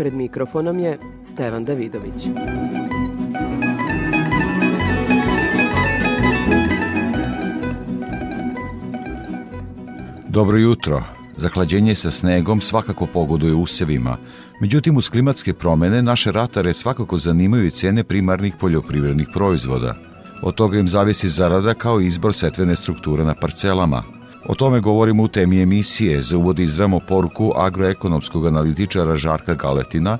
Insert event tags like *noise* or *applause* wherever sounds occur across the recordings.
Pred mikrofonom je Stevan Davidović. Dobro jutro. Zahlađenje sa snegom svakako pogoduje usevima. Međutim, uz klimatske promene naše ratare svakako zanimaju i cene primarnih poljoprivrednih proizvoda. Od toga im zavisi zarada kao izbor setvene strukture na parcelama. O tome govorimo u temi emisije. Za uvod izdvemo poruku agroekonomskog analitičara Žarka Galetina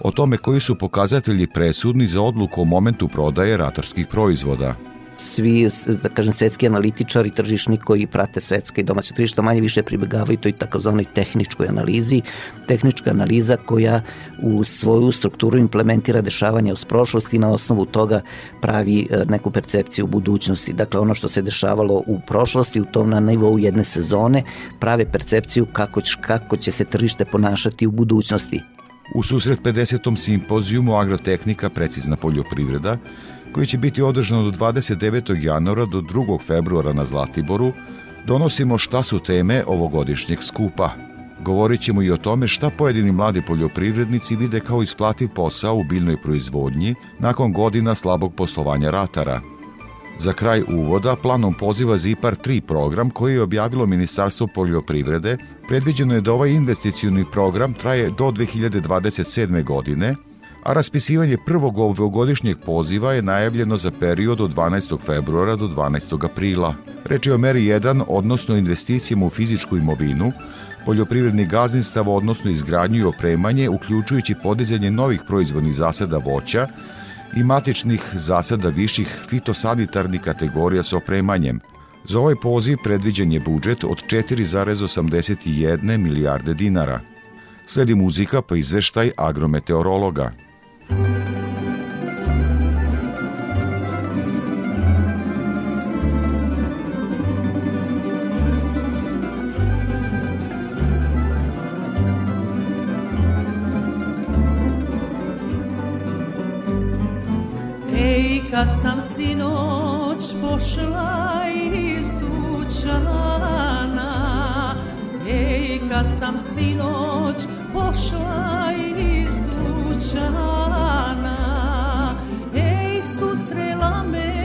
o tome koji su pokazatelji presudni za odluku o momentu prodaje ratarskih proizvoda svi, da kažem, svetski analitičari, tržišni koji prate svetska i domaća tržišta manje više pribegavaju toj takozvanoj tehničkoj analizi. Tehnička analiza koja u svoju strukturu implementira dešavanja uz prošlosti i na osnovu toga pravi e, neku percepciju budućnosti. Dakle, ono što se dešavalo u prošlosti, u tom na nivou jedne sezone, prave percepciju kako, kako će se tržište ponašati u budućnosti. U susret 50. simpozijumu Agrotehnika precizna poljoprivreda koji će biti održan od 29. januara do 2. februara na Zlatiboru, donosimo šta su teme ovogodišnjeg skupa. Govorit ćemo i o tome šta pojedini mladi poljoprivrednici vide kao isplativ posao u biljnoj proizvodnji nakon godina slabog poslovanja ratara. Za kraj uvoda planom poziva ZIPAR 3 program koji je objavilo Ministarstvo poljoprivrede, predviđeno je da ovaj investicioni program traje do 2027. godine, a raspisivanje prvog ovogodišnjeg poziva je najavljeno za period od 12. februara do 12. aprila. Reč je o meri 1, odnosno investicijama u fizičku imovinu, poljoprivredni gazdinstav, odnosno izgradnju i opremanje, uključujući podizanje novih proizvodnih zasada voća i matičnih zasada viših fitosanitarnih kategorija sa opremanjem. Za ovaj poziv predviđen je budžet od 4,81 milijarde dinara. Sledi muzika pa izveštaj agrometeorologa. Kad sam sinoć pošla iz dućana Ej, kad sam sinoć pošla iz dućana. Ej, susrela me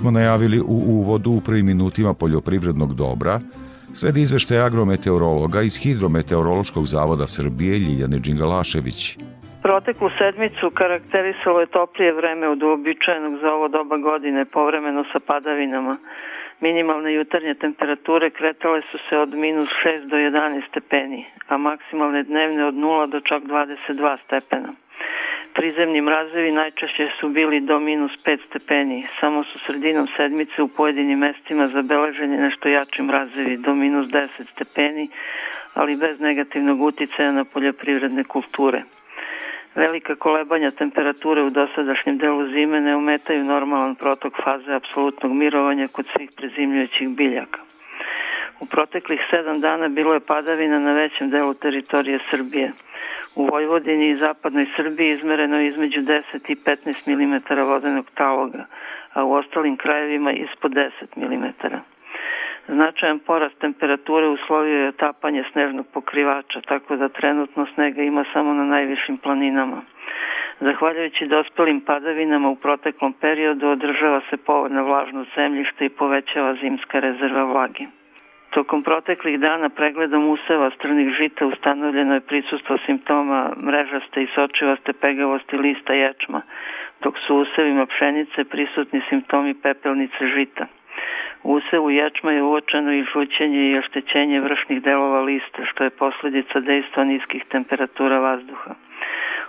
smo najavili u uvodu u prvim minutima poljoprivrednog dobra, sledi izveštaj agrometeorologa iz Hidrometeorološkog zavoda Srbije Ljiljane Đingalašević. Proteklu sedmicu karakterisalo je toplije vreme od uobičajenog za ovo doba godine, povremeno sa padavinama. Minimalne jutarnje temperature kretale su se od minus 6 do 11 stepeni, a maksimalne dnevne od 0 do čak 22 stepena. Prizemni mrazevi najčešće su bili do minus 5 stepeni, samo su sredinom sedmice u pojedinim mestima zabeleženi nešto jači mrazevi do minus 10 stepeni, ali bez negativnog uticaja na poljoprivredne kulture. Velika kolebanja temperature u dosadašnjem delu zime ne umetaju normalan protok faze apsolutnog mirovanja kod svih prezimljujućih biljaka. U proteklih sedam dana bilo je padavina na većem delu teritorije Srbije. U Vojvodini i zapadnoj Srbiji izmereno je između 10 i 15 mm vodenog taloga, a u ostalim krajevima ispod 10 mm. Značajan porast temperature uslovio je otapanje snežnog pokrivača, tako da trenutno snega ima samo na najvišim planinama. Zahvaljujući dospelim padavinama u proteklom periodu održava se povoljna vlažnost zemljišta i povećava zimska rezerva vlage. Tokom proteklih dana pregledom useva strnih žita ustanovljeno je prisustvo simptoma mrežaste i sočivaste pegavosti lista ječma, dok su usevima pšenice prisutni simptomi pepelnice žita. U usevu ječma je uočeno i žućenje i oštećenje vršnih delova lista, što je posledica dejstva niskih temperatura vazduha.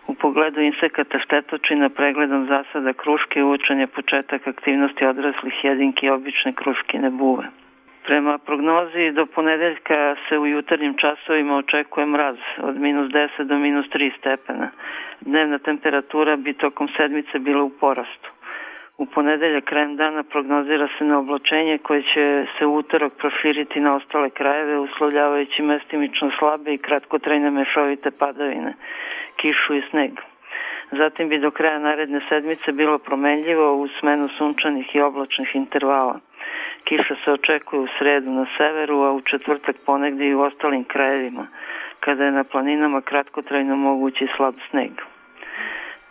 U pogledu insekata štetočina pregledom zasada kruške uočen je početak aktivnosti odraslih jedinki obične kruškine buve. Prema prognozi do ponedeljka se u jutarnjim časovima očekuje mraz od minus 10 do minus 3 stepena. Dnevna temperatura bi tokom sedmice bila u porastu. U ponedelja krajem dana prognozira se na oblačenje koje će se utorak proširiti na ostale krajeve uslovljavajući mestimično slabe i kratkotrajne mešovite padavine, kišu i sneg. Zatim bi do kraja naredne sedmice bilo promenljivo u smenu sunčanih i oblačnih intervala. Kiša se očekuje u sredu na severu, a u četvrtak ponegde i u ostalim krajevima, kada je na planinama kratkotrajno mogući slab sneg.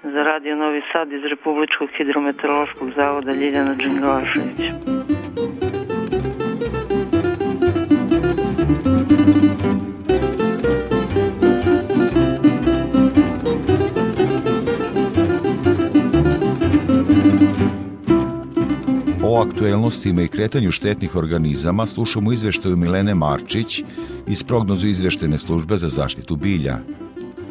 Za radio Novi Sad iz Republičkog hidrometeorološkog zavoda Ljiljana Đingalašević. Aktuelnostima i kretanju štetnih organizama slušamo izveštaju Milene Marčić iz prognozu izveštene službe za zaštitu bilja.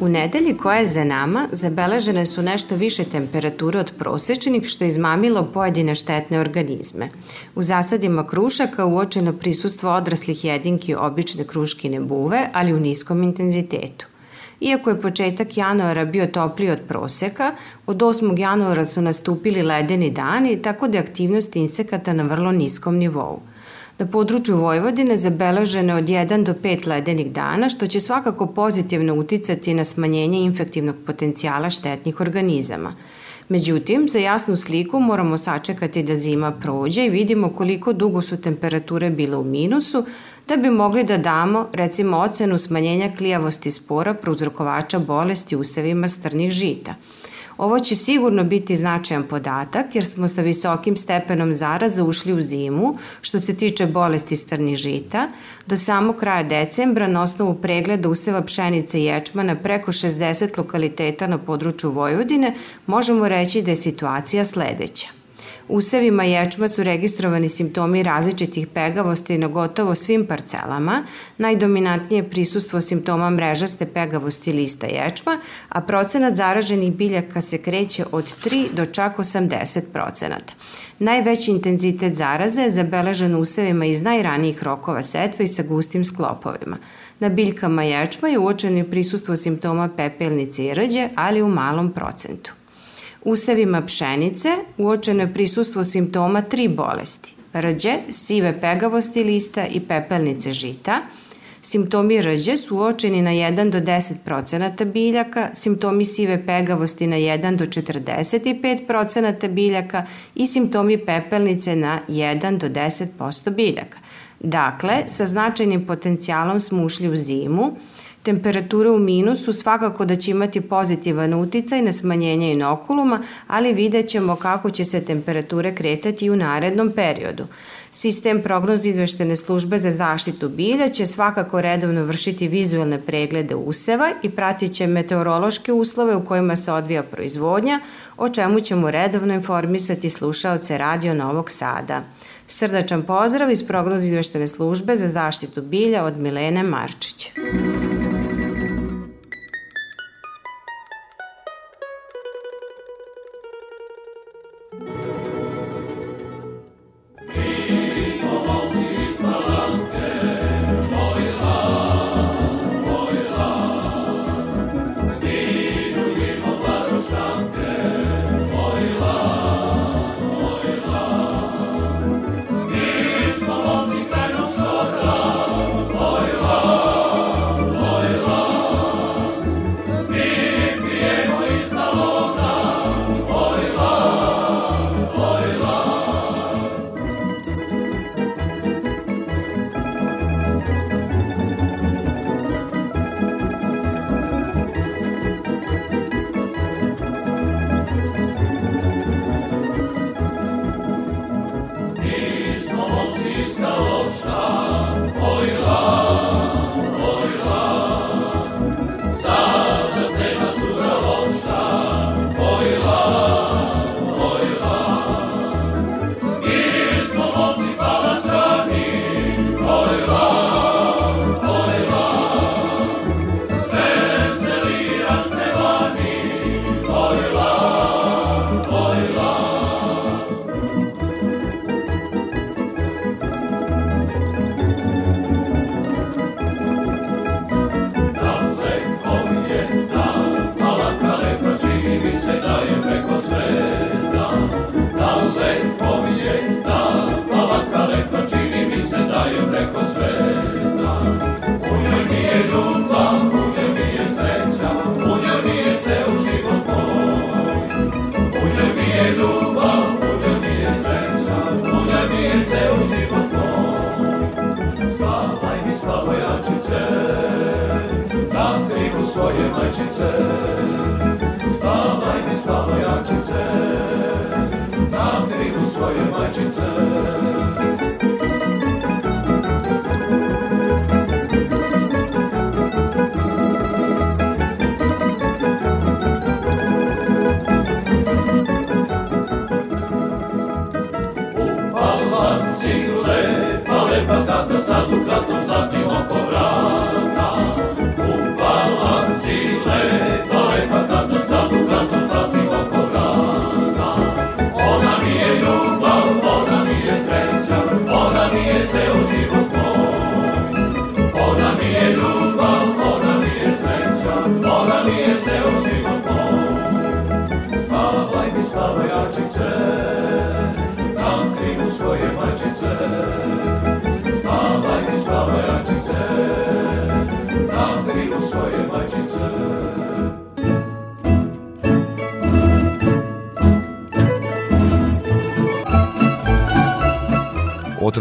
U nedelji koja je za nama zabeležene su nešto više temperature od prosečnih što je izmamilo pojedine štetne organizme. U zasadima krušaka uočeno prisustvo odraslih jedinki obične kruškine buve, ali u niskom intenzitetu. Iako je početak januara bio topliji od proseka, od 8. januara su nastupili ledeni dani, tako da je aktivnost insekata na vrlo niskom nivou. Na području Vojvodine zabeleženo od 1 do 5 ledenih dana, što će svakako pozitivno uticati na smanjenje infektivnog potencijala štetnih organizama. Međutim, za jasnu sliku moramo sačekati da zima prođe i vidimo koliko dugo su temperature bile u minusu, da bi mogli da damo, recimo, ocenu smanjenja klijavosti spora prouzrokovača bolesti usevima strnih žita – Ovo će sigurno biti značajan podatak jer smo sa visokim stepenom zaraza ušli u zimu što se tiče bolesti strnih žita. Do samog kraja decembra na osnovu pregleda useva pšenice i ječmana preko 60 lokaliteta na području Vojvodine možemo reći da je situacija sledeća. Usevima ječma su registrovani simptomi različitih pegavosti na gotovo svim parcelama. Najdominantnije prisustvo simptoma mrežaste pegavosti lista ječma, a procenat zaraženih biljaka se kreće od 3 do čak 80 procenata. Najveći intenzitet zaraze je zabeležen usevima iz najranijih rokova setve i sa gustim sklopovima. Na biljkama ječma je uočeno prisustvo simptoma pepelnice i rđe, ali u malom procentu usevima pšenice uočeno je prisustvo simptoma tri bolesti – rđe, sive pegavosti lista i pepelnice žita. Simptomi rđe su uočeni na 1 do 10 procenata biljaka, simptomi sive pegavosti na 1 do 45 procenata biljaka i simptomi pepelnice na 1 do 10 posto biljaka. Dakle, sa značajnim potencijalom smo ušli u zimu, Temperature u minusu svakako da će imati pozitivan uticaj na smanjenje inokuluma, ali vidjet ćemo kako će se temperature kretati u narednom periodu. Sistem prognoz izveštene službe za zaštitu bilja će svakako redovno vršiti vizualne preglede useva i pratit će meteorološke uslove u kojima se odvija proizvodnja, o čemu ćemo redovno informisati slušaoce Radio Novog Sada. Srdačan pozdrav iz prognoz izveštene službe za zaštitu bilja od Milene Marčić.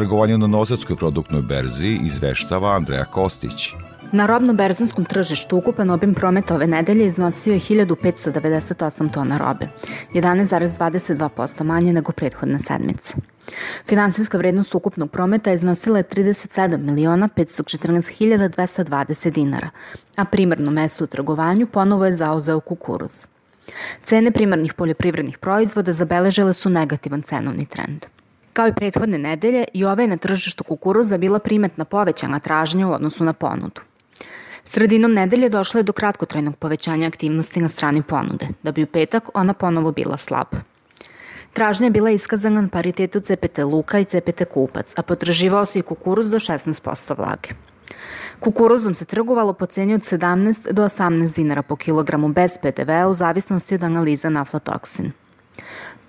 Trgovanju na Nozetskoj produktnoj berzi izveštava Andreja Kostić. Na robno-berzanskom tržištu ukupan obim prometa ove nedelje iznosio je 1598 tona robe, 11,22% manje nego prethodna sedmica. Finansijska vrednost ukupnog prometa iznosila je 37 miliona 514 220 dinara, a primarno mesto u trgovanju ponovo je zauzeo kukuruz. Cene primarnih poljoprivrednih proizvoda zabeležile su negativan cenovni trend. Kao i prethodne nedelje, i ove je na tržištu kukuruza bila primetna povećana tražnja u odnosu na ponudu. Sredinom nedelje došlo je do kratkotrajnog povećanja aktivnosti na strani ponude, da bi u petak ona ponovo bila slaba. Tražnja je bila iskazana na paritetu CPT Luka i CPT Kupac, a potraživao se i kukuruz do 16% vlage. Kukuruzom se trgovalo po ceni od 17 do 18 dinara po kilogramu bez PDV-a u zavisnosti od analiza na aflatoksin.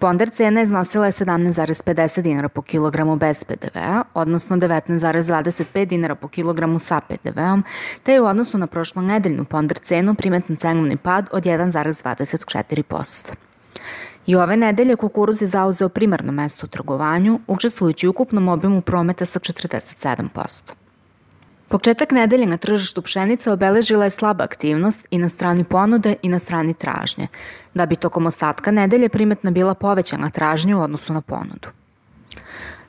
Ponder cena iznosila je 17,50 dinara po kilogramu bez PDV-a, odnosno 19,25 dinara po kilogramu sa PDV-om, te je u odnosu na prošlo nedeljnu ponder cenu primetan cenovni pad od 1,24%. I ove nedelje kukuruz je zauzeo primarno mesto u trgovanju, učestvujući u ukupnom obimu prometa sa 47%. Početak nedelje na tržištu pšenice obeležila je slaba aktivnost i na strani ponude i na strani tražnje, da bi tokom ostatka nedelje primetna bila povećana tražnja u odnosu na ponudu.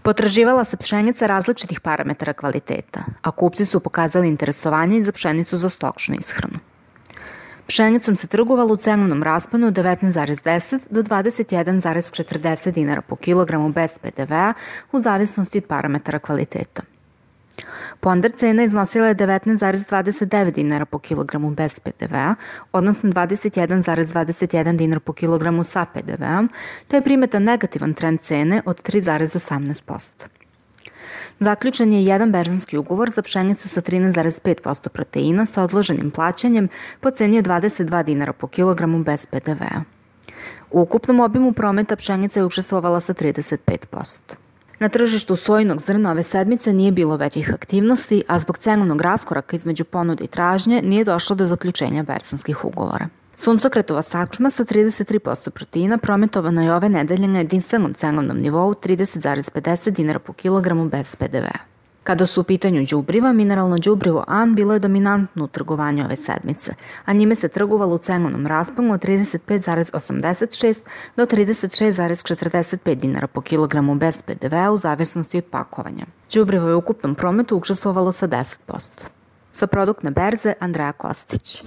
Potraživala se pšenica različitih parametara kvaliteta, a kupci su pokazali interesovanje za pšenicu za stočnu ishranu. Pšenicom se trgovalo u cenovnom rasponu od 19,10 do 21,40 dinara po kilogramu bez PDV-a u zavisnosti od parametara kvaliteta. Ponder cena iznosila je 19,29 dinara po kilogramu bez PDV-a, odnosno 21,21 dinar po kilogramu sa PDV-om, to je primetan negativan trend cene od 3,18%. Zaključen je jedan berzanski ugovor za pšenicu sa 13,5% proteina sa odloženim plaćanjem po ceni od 22 dinara po kilogramu bez PDV-a. U ukupnom obimu prometa pšenica je učestvovala sa 35%. Na tržištu sojnog zrna ove sedmice nije bilo većih aktivnosti, a zbog cenovnog raskoraka između ponude i tražnje nije došlo do zaključenja bersanskih ugovora. Suncokretova sačma sa 33% proteina prometovana je ove nedelje na jedinstvenom cenovnom nivou 30,50 dinara po kilogramu bez PDV-a. Kada su u pitanju đubriva, mineralno đubrivo AN bilo je dominantno u trgovanju ove sedmice, a njime se trgovalo u cenovnom rasponu od 35,86 do 36,45 dinara po kilogramu bez PDV-a u zavisnosti od pakovanja. Đubrivo je u ukupnom prometu učestvovalo sa 10%. Sa produktne berze Andreja Kostić.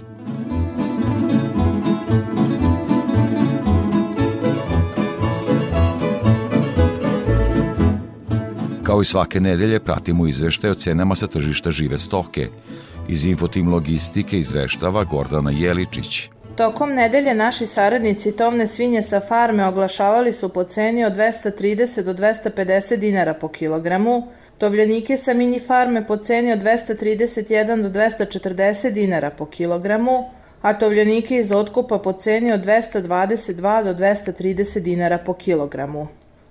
Kao i svake nedelje pratimo izveštaj o cenama sa tržišta žive stoke. Iz Infotim Logistike izveštava Gordana Jeličić. Tokom nedelje naši saradnici tovne svinje sa farme oglašavali su po ceni od 230 do 250 dinara po kilogramu, tovljenike sa mini farme po ceni od 231 do 240 dinara po kilogramu, a tovljenike iz otkupa po ceni od 222 do 230 dinara po kilogramu.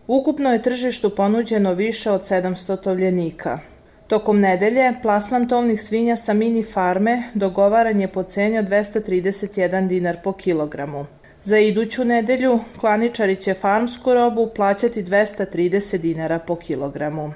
Ukupno je tržištu ponuđeno više od 700 tovljenika. Tokom nedelje, plasman tovnih svinja sa mini farme dogovaran je po ceni od 231 dinar po kilogramu. Za iduću nedelju klaničari će farmsku robu plaćati 230 dinara po kilogramu.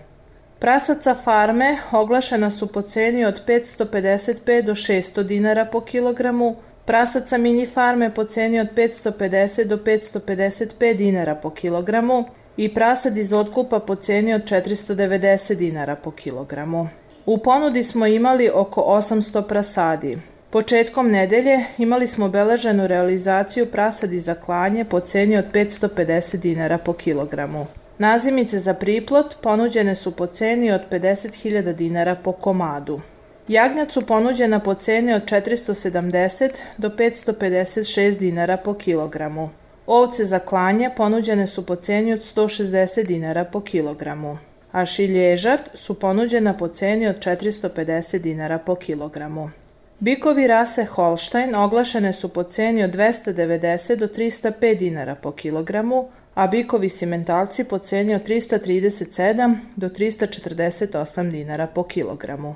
Prasaca farme oglašena su po ceni od 555 do 600 dinara po kilogramu, prasaca mini farme po ceni od 550 do 555 dinara po kilogramu, i prasad iz otkupa po ceni od 490 dinara po kilogramu. U ponudi smo imali oko 800 prasadi. Početkom nedelje imali smo beleženu realizaciju prasadi za klanje po ceni od 550 dinara po kilogramu. Nazimice za priplot ponuđene su po ceni od 50.000 dinara po komadu. Jagnjac su ponuđena po ceni od 470 do 556 dinara po kilogramu. Ovce za klanje ponuđene su po ceni od 160 dinara po kilogramu, a šilježat su ponuđena po ceni od 450 dinara po kilogramu. Bikovi rase Holstein oglašene su po ceni od 290 do 305 dinara po kilogramu, a bikovi simentalci po ceni od 337 do 348 dinara po kilogramu.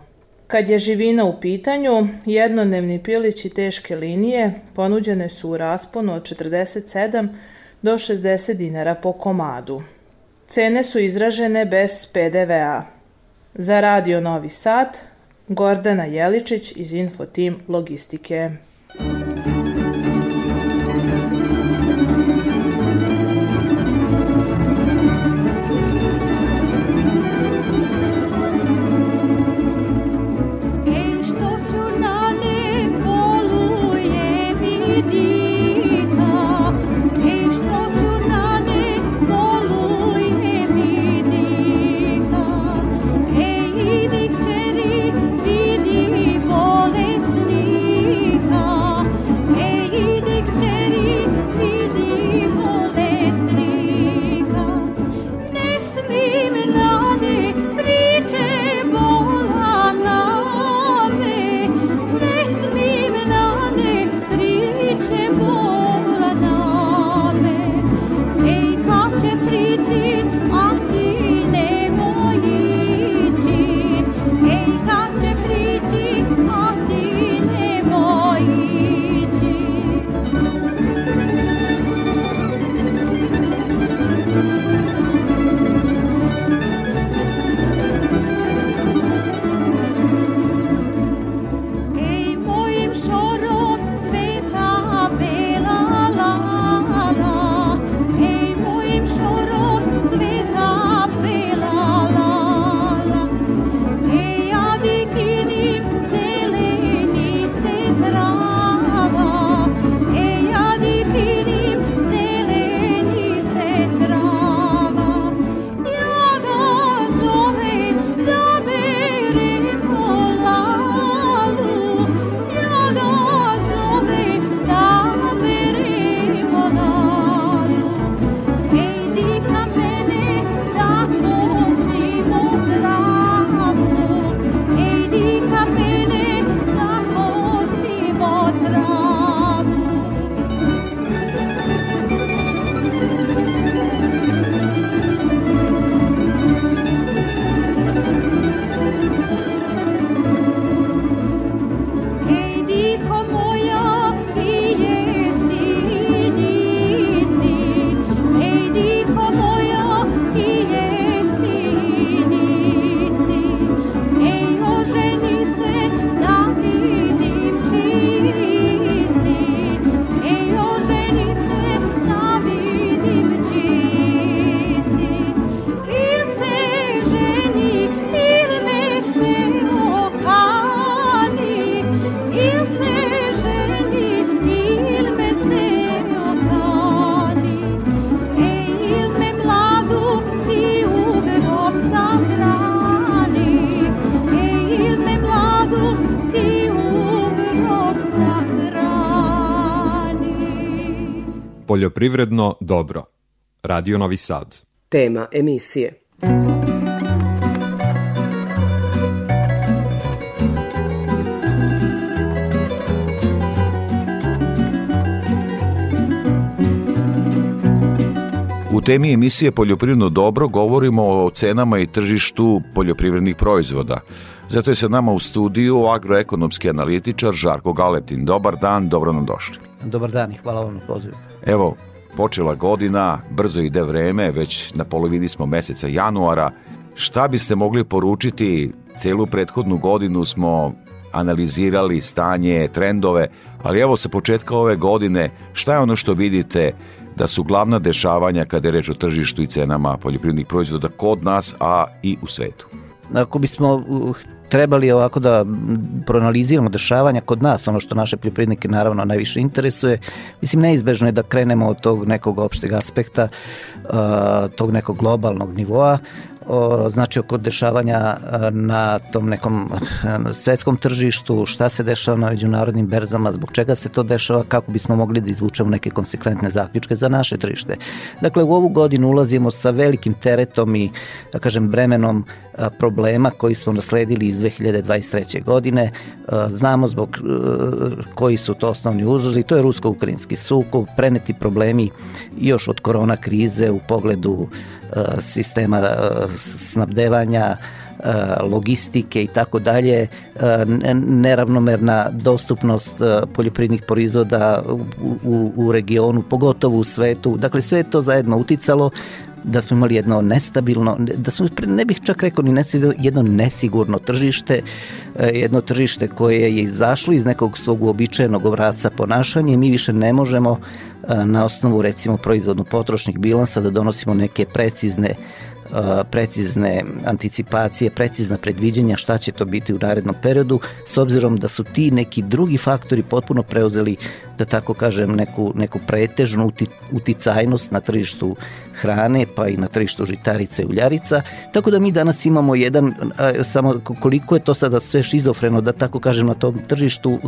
Kad je živina u pitanju, jednodnevni pilići teške linije ponuđene su u rasponu od 47 do 60 dinara po komadu. Cene su izražene bez PDV-a. Za Radio Novi Sad, Gordana Jeličić iz Infotim Logistike. Poljoprivredno dobro. Radio Novi Sad. Tema emisije. Temi emisije Poljoprivredno dobro govorimo o cenama i tržištu poljoprivrednih proizvoda. Zato je sa nama u studiju agroekonomski analitičar Žarko Galetin. Dobar dan, dobro nam došli. Dobar dan i hvala vam na pozivu. Evo, počela godina, brzo ide vreme, već na polovini smo meseca januara. Šta biste mogli poručiti? Celu prethodnu godinu smo analizirali stanje, trendove, ali evo sa početka ove godine, šta je ono što vidite da su glavna dešavanja kada je reč o tržištu i cenama poljoprivrednih proizvoda kod nas, a i u svetu? Ako bismo trebali ovako da proanaliziramo dešavanja kod nas, ono što naše poljoprivrednike naravno najviše interesuje, mislim neizbežno je da krenemo od tog nekog opšteg aspekta, tog nekog globalnog nivoa, o, znači oko dešavanja na tom nekom svetskom tržištu, šta se dešava na međunarodnim berzama, zbog čega se to dešava, kako bismo mogli da izvučemo neke konsekventne zaključke za naše tržište. Dakle, u ovu godinu ulazimo sa velikim teretom i, da kažem, bremenom problema koji smo nasledili iz 2023. godine. Znamo zbog koji su to osnovni uzrozi, to je rusko-ukrajinski sukob, preneti problemi još od korona krize u pogledu sistema snabdevanja logistike i tako dalje, neravnomerna dostupnost poljoprivrednih proizvoda u, u, u regionu, pogotovo u svetu. Dakle, sve to zajedno uticalo da smo imali jedno nestabilno, da smo, ne bih čak rekao ni nesigurno, jedno nesigurno tržište, jedno tržište koje je izašlo iz nekog svog uobičajenog obrasca ponašanja i mi više ne možemo na osnovu recimo proizvodno potrošnih bilansa da donosimo neke precizne precizne anticipacije, precizna predviđanja šta će to biti u narednom periodu, s obzirom da su ti neki drugi faktori potpuno preuzeli da tako kažem, neku, neku pretežnu uticajnost na tržištu hrane, pa i na tržištu žitarice i uljarica, tako da mi danas imamo jedan, samo koliko je to sada sve šizofreno, da tako kažem, na tom tržištu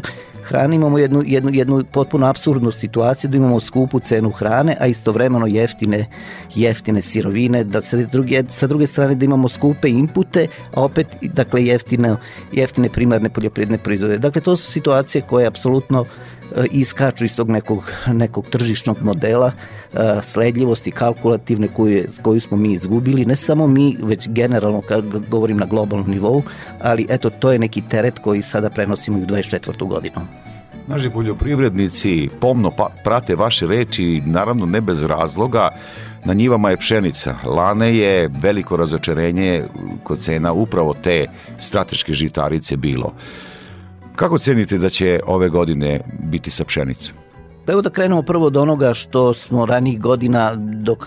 hrane imamo jednu, jednu, jednu potpuno absurdnu situaciju da imamo skupu cenu hrane, a istovremeno jeftine, jeftine sirovine, da sa druge, sa druge strane da imamo skupe inpute, a opet dakle jeftine, jeftine primarne poljoprivredne proizvode. Dakle, to su situacije koje apsolutno iskaču iz tog nekog, nekog tržišnog modela sledljivosti kalkulativne koju, koju smo mi izgubili, ne samo mi, već generalno kad govorim na globalnom nivou, ali eto to je neki teret koji sada prenosimo u 24. godinu. Naši poljoprivrednici pomno pa, prate vaše reči, naravno ne bez razloga, na njivama je pšenica. Lane je veliko razočarenje kod cena upravo te strateške žitarice bilo. Kako cenite da će ove godine biti sa pšenicom? Evo da krenemo prvo od onoga što smo ranih godina dok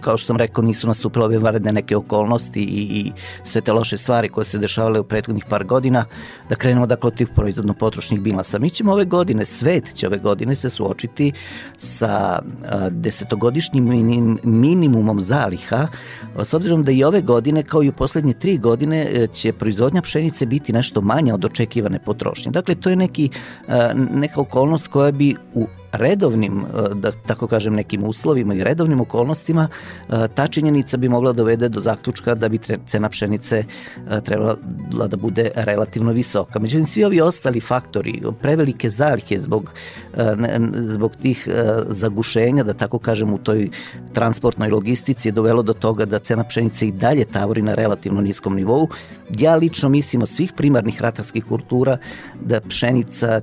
kao što sam rekao, nisu nastupile ove varedne neke okolnosti i, i sve te loše stvari koje se dešavale u prethodnih par godina, da krenemo dakle od tih proizvodno-potrošnih bilansa. Mi ćemo ove godine, svet će ove godine se suočiti sa desetogodišnjim minim, minimumom zaliha, s obzirom da i ove godine, kao i u poslednje tri godine, e, će proizvodnja pšenice biti nešto manja od očekivane potrošnje. Dakle, to je neki, neka okolnost koja bi u redovnim, e, da tako kažem, nekim uslovima i redovnim okolnostima, e, ta činjenica bi mogla dovede do zaključka da bi cena pšenice e, trebala da bude relativno visoka. Međutim, svi ovi ostali faktori, prevelike zalihe zbog, zbog tih zagušenja, da tako kažem, u toj transportnoj logistici je dovelo do toga da cena pšenice i dalje tavori na relativno niskom nivou. Ja lično mislim od svih primarnih ratarskih kultura da pšenica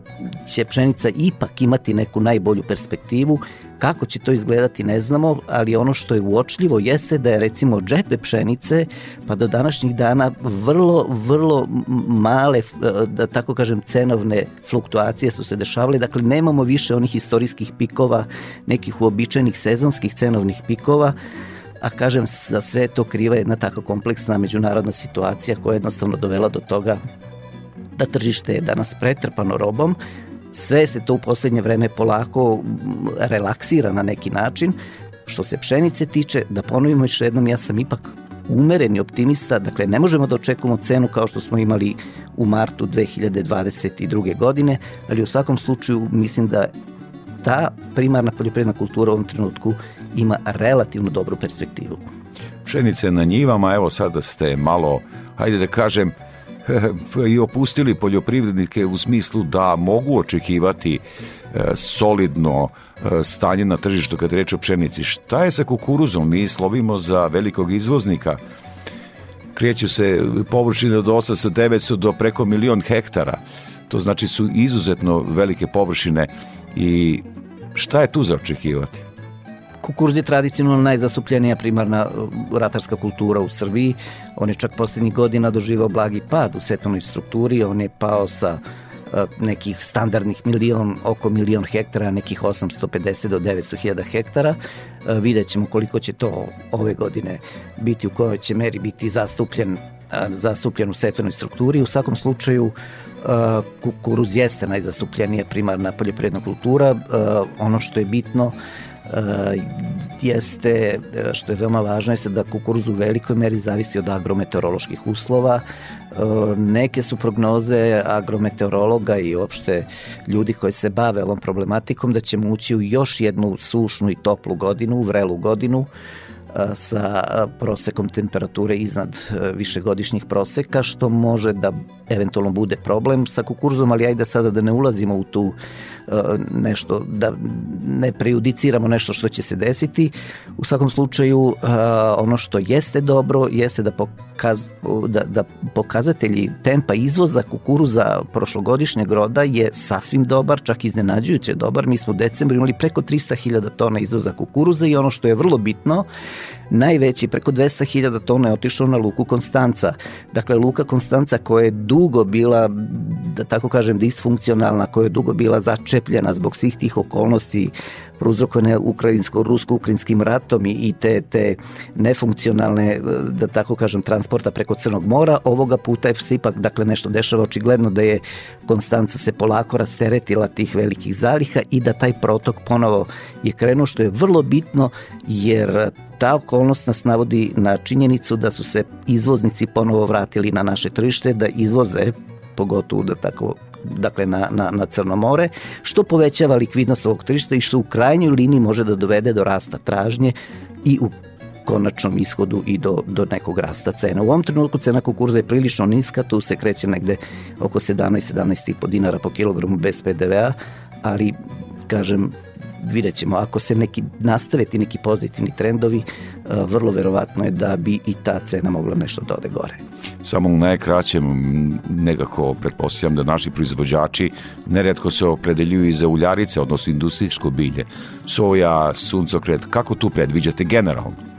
će pšenica ipak imati neku naj najbolju perspektivu. Kako će to izgledati ne znamo, ali ono što je uočljivo jeste da je recimo džepe pšenice pa do današnjih dana vrlo, vrlo male, da tako kažem, cenovne fluktuacije su se dešavale. Dakle, nemamo više onih istorijskih pikova, nekih uobičajenih sezonskih cenovnih pikova, a kažem, za sve to kriva jedna tako kompleksna međunarodna situacija koja je jednostavno dovela do toga da tržište je danas pretrpano robom, sve se to u poslednje vreme polako relaksira na neki način. Što se pšenice tiče, da ponovimo još jednom, ja sam ipak umereni optimista, dakle ne možemo da očekujemo cenu kao što smo imali u martu 2022. godine, ali u svakom slučaju mislim da ta primarna poljoprivredna kultura u ovom trenutku ima relativno dobru perspektivu. Pšenice na njivama, evo sada ste malo, hajde da kažem, *laughs* i opustili poljoprivrednike u smislu da mogu očekivati e, solidno e, stanje na tržištu kad reče o pšenici. Šta je sa kukuruzom? Mi slovimo za velikog izvoznika. Kreću se površine od 800, 900 do preko milion hektara. To znači su izuzetno velike površine i šta je tu za očekivati? Kukuruz je tradicionalno najzastupljenija primarna uh, ratarska kultura u Srbiji. On je čak poslednjih godina doživao blagi pad u setvenoj strukturi, on je pao sa uh, nekih standardnih milion, oko milion hektara, nekih 850 do 900 hiljada hektara. Uh, vidjet ćemo koliko će to ove godine biti, u kojoj će meri biti zastupljen, zastupljen u setvenoj strukturi. U svakom slučaju kukuruz jeste najzastupljenija primarna poljoprivredna kultura. Ono što je bitno Uh, jeste, što je veoma važno, je da kukuruz u velikoj meri zavisi od agrometeoroloških uslova. Neke su prognoze agrometeorologa i opšte ljudi koji se bave ovom problematikom da ćemo ući u još jednu sušnu i toplu godinu, vrelu godinu, sa prosekom temperature iznad višegodišnjih proseka, što može da eventualno bude problem sa kukuruzom, ali ajde sada da ne ulazimo u tu nešto, da ne prejudiciramo nešto što će se desiti. U svakom slučaju, ono što jeste dobro, jeste da, pokaz, da, da pokazatelji tempa izvoza kukuruza prošlogodišnjeg roda je sasvim dobar, čak iznenađujuće dobar. Mi smo u decembru imali preko 300.000 tona izvoza kukuruza i ono što je vrlo bitno, najveći, preko 200.000 tona je otišao na Luku Konstanca. Dakle, Luka Konstanca koja je dugo bila, da tako kažem, disfunkcionalna, koja je dugo bila začepljena zbog svih tih okolnosti prouzrokovane ukrajinsko-rusko-ukrajinskim ratom i, te, te nefunkcionalne, da tako kažem, transporta preko Crnog mora, ovoga puta je ipak dakle, nešto dešava očigledno da je Konstanca se polako rasteretila tih velikih zaliha i da taj protok ponovo je krenuo, što je vrlo bitno jer ta okolnost nas navodi na činjenicu da su se izvoznici ponovo vratili na naše tržište, da izvoze pogotovo da tako dakle na, na, na Crno more, što povećava likvidnost ovog tržišta i što u krajnjoj liniji može da dovede do rasta tražnje i u konačnom ishodu i do, do nekog rasta cena. U ovom trenutku cena kukuruza je prilično niska, tu se kreće negde oko 17-17,5 dinara po kilogramu bez PDV-a, ali kažem, vidjet ćemo, ako se neki nastave ti neki pozitivni trendovi, vrlo verovatno je da bi i ta cena mogla nešto da ode gore. Samo u najkraćem nekako pretpostavljam da naši proizvođači neretko se opredeljuju i za uljarice, odnosno industrijsko bilje, soja, suncokret, kako tu predviđate generalno?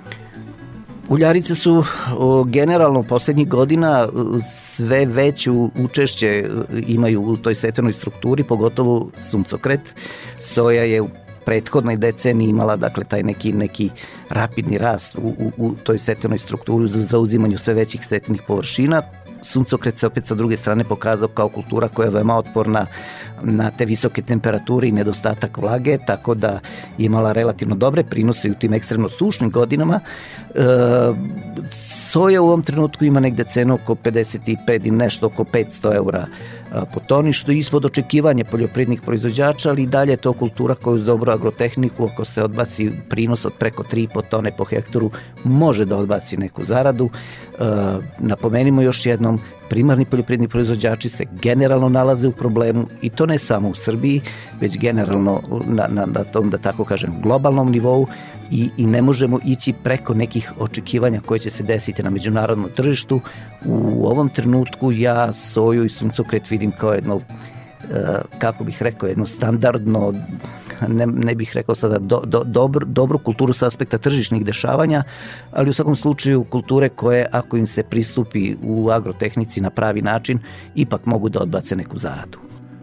Uljarice su o, generalno poslednjih godina sve veću učešće imaju u toj setvenoj strukturi, pogotovo suncokret. Soja je prethodnoj deceniji imala dakle taj neki neki rapidni rast u, u, u toj setvenoj strukturi za zauzimanju sve većih setvenih površina. Suncokret se opet sa druge strane pokazao kao kultura koja je veoma otporna na te visoke temperature i nedostatak vlage, tako da je imala relativno dobre prinose u tim ekstremno sušnim godinama. E, soja u ovom trenutku ima negde cenu oko 55 i nešto oko 500 eura po što je ispod očekivanja poljoprivrednih proizvođača, ali i dalje je to kultura koja uz dobru agrotehniku, ako se odbaci prinos od preko 3,5 tone po hektaru, može da odbaci neku zaradu. Napomenimo još jednom, primarni poljoprivredni proizvođači se generalno nalaze u problemu i to ne samo u Srbiji, već generalno na, na, na tom, da tako kažem, globalnom nivou i, i ne možemo ići preko nekih očekivanja koje će se desiti na međunarodnom tržištu. U ovom trenutku ja soju i suncokret vidim kao jedno e, kako bih rekao, jedno standardno, ne, ne bih rekao sada do, do, dobro, dobru kulturu sa aspekta tržišnih dešavanja, ali u svakom slučaju kulture koje ako im se pristupi u agrotehnici na pravi način, ipak mogu da odbace neku zaradu.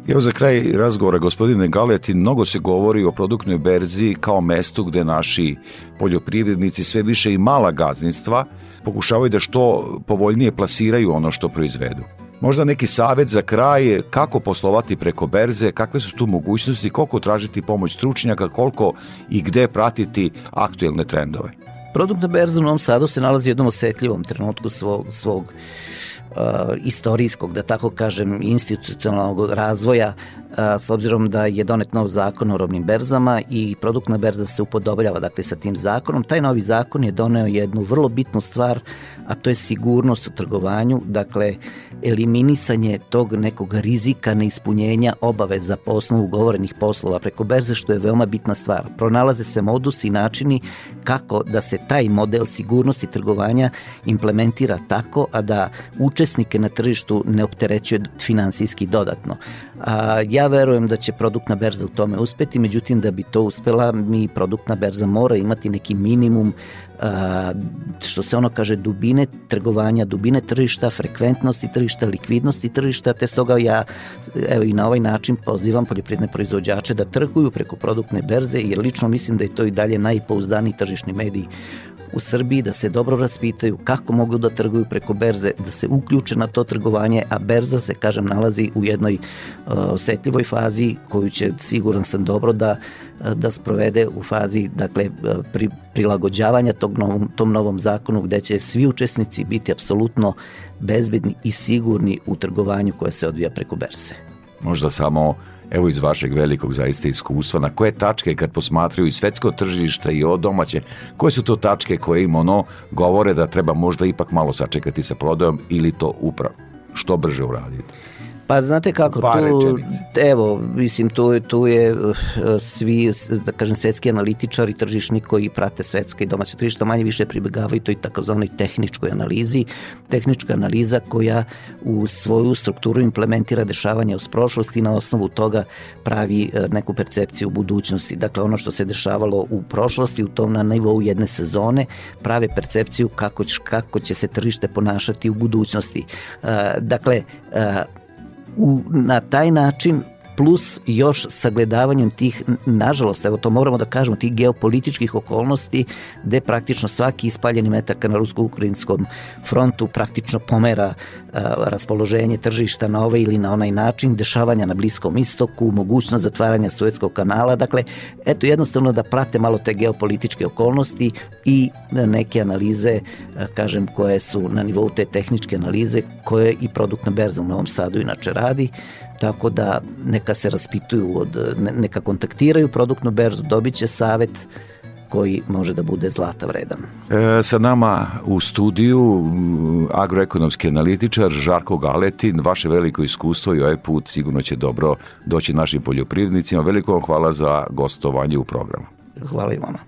Evo za kraj razgovora, gospodine Galeti, mnogo se govori o produktnoj berzi kao mestu gde naši poljoprivrednici sve više i mala gazdinstva pokušavaju da što povoljnije plasiraju ono što proizvedu. Možda neki savet za kraj, kako poslovati preko berze, kakve su tu mogućnosti, koliko tražiti pomoć stručnjaka, koliko i gde pratiti aktuelne trendove. Produktna berza u Novom Sadu se nalazi u jednom osetljivom trenutku svog, svog istorijskog, da tako kažem, institucionalnog razvoja s obzirom da je donet nov zakon o robnim berzama i produktna berza se upodobljava dakle sa tim zakonom. Taj novi zakon je doneo jednu vrlo bitnu stvar, a to je sigurnost u trgovanju, dakle eliminisanje tog nekog rizika neispunjenja obaveza po osnovu ugovorenih poslova preko berze, što je veoma bitna stvar. Pronalaze se modusi i načini kako da se taj model sigurnosti trgovanja implementira tako, a da učesnike na tržištu ne opterećuje finansijski dodatno. A, ja verujem da će produktna berza u tome uspeti, međutim da bi to uspela, mi produktna berza mora imati neki minimum a, što se ono kaže dubine trgovanja, dubine tržišta, frekventnosti tržišta, likvidnosti tržišta, te stoga ja evo i na ovaj način pozivam poljoprivredne proizvođače da trguju preko produktne berze, jer lično mislim da je to i dalje najpouzdaniji tržišni medij u Srbiji da se dobro raspitaju kako mogu da trguju preko berze, da se uključe na to trgovanje, a berza se, kažem, nalazi u jednoj uh, osetljivoj fazi koju će, siguran sam, dobro da da sprovede u fazi dakle pri, prilagođavanja tog novom, tom novom zakonu gde će svi učesnici biti apsolutno bezbedni i sigurni u trgovanju koje se odvija preko berze. Možda samo evo iz vašeg velikog zaista iskustva, na koje tačke kad posmatraju i svetsko tržište i o domaće, koje su to tačke koje im ono govore da treba možda ipak malo sačekati sa prodajom ili to upravo što brže uraditi? Pa znate kako, tu, evo, mislim, tu, tu je uh, svi, da kažem, svetski analitičari, tržišni koji prate svetske i domaće tržišta, manje više pribegavaju toj takozvanoj tehničkoj analizi. Tehnička analiza koja u svoju strukturu implementira dešavanja uz prošlost i na osnovu toga pravi uh, neku percepciju budućnosti. Dakle, ono što se dešavalo u prošlosti, u tom na nivou jedne sezone, prave percepciju kako, kako će se tržište ponašati u budućnosti. Uh, dakle, u, na taj način plus još sagledavanjem tih, nažalost, evo to moramo da kažemo, tih geopolitičkih okolnosti gde praktično svaki ispaljeni metak na rusko-ukrajinskom frontu praktično pomera a, raspoloženje tržišta na ovaj ili na onaj način, dešavanja na Bliskom istoku, mogućnost zatvaranja Suetskog kanala, dakle, eto jednostavno da prate malo te geopolitičke okolnosti i neke analize, a, kažem, koje su na nivou te tehničke analize, koje i produktna berza u Novom Sadu inače radi, tako da neka se raspituju, od, neka kontaktiraju produktnu berzu, dobit će savet koji može da bude zlata vredan. E, sa nama u studiju agroekonomski analitičar Žarko Galetin, vaše veliko iskustvo i ovaj put sigurno će dobro doći našim poljoprivrednicima. Veliko vam hvala za gostovanje u programu. Hvala i vama.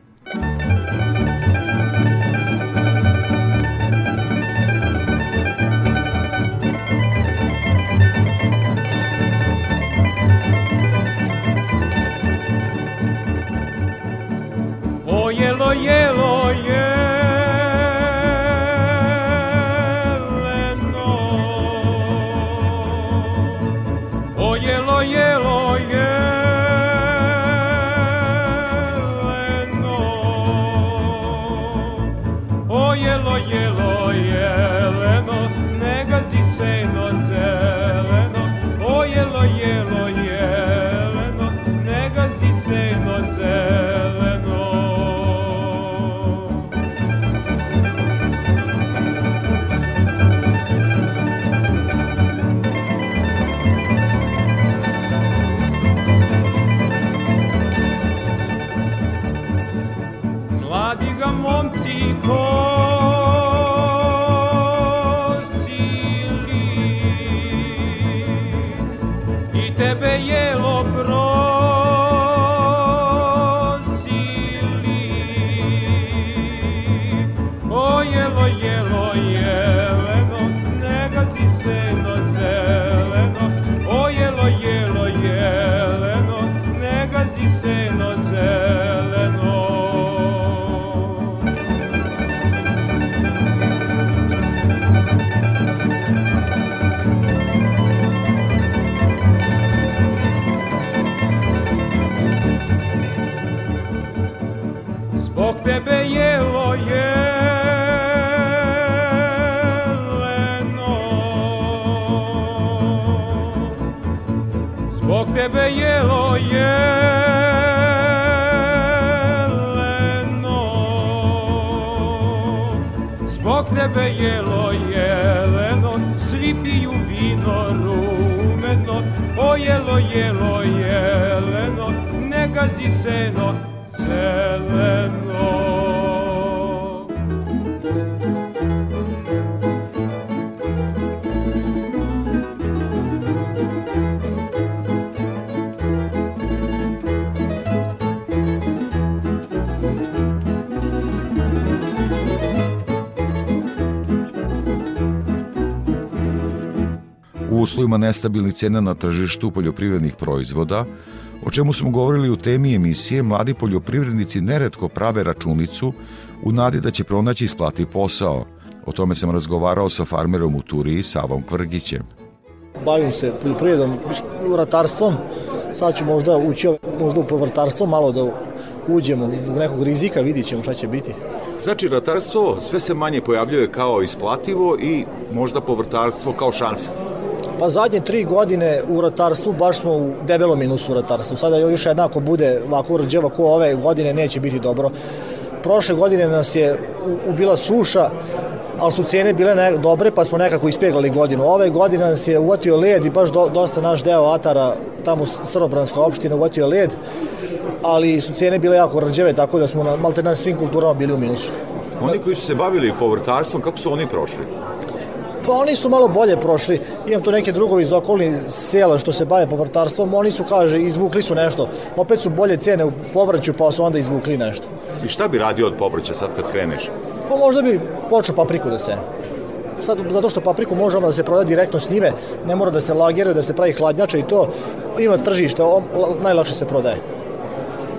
Jelo jeleno vino rumeno, o jelo, jelo, jeleno, ne gazi seno uslovima nestabilnih cena na tržištu poljoprivrednih proizvoda, o čemu smo govorili u temi emisije, mladi poljoprivrednici neretko prave računicu u nadi da će pronaći isplati posao. O tome sam razgovarao sa farmerom u Turiji, Savom Kvrgićem. Bavim se poljoprivredom, ratarstvom, sad ću možda ući možda u povrtarstvo, malo da uđemo u nekog rizika, vidit ćemo šta će biti. Znači, ratarstvo sve se manje pojavljuje kao isplativo i možda povrtarstvo kao šansa. Pa zadnje tri godine u ratarstvu baš smo u debelom minusu u ratarstvu. Sada još jednako bude ovako rđeva ko ove godine neće biti dobro. Prošle godine nas je ubila suša, ali su cijene bile ne, dobre, pa smo nekako ispeglali godinu. Ove godine nas je uvatio led i baš do, dosta naš deo Atara, tamo Srbobranska opština, uvatio led, ali su cijene bile jako rđeve, tako da smo na, malte na svim kulturama bili u minusu. Oni koji su se bavili povrtarstvom, kako su oni prošli? Pa oni su malo bolje prošli. Imam tu neke drugovi iz okolnih sela što se bave povrtarstvom. Oni su, kaže, izvukli su nešto. Opet su bolje cene u povrću, pa su onda izvukli nešto. I šta bi radio od povrća sad kad kreneš? Pa možda bi počeo papriku da se sad zato što papriku može da se proda direktno s njive, ne mora da se lageruje, da se pravi hladnjača i to ima tržište, najlakše se prodaje.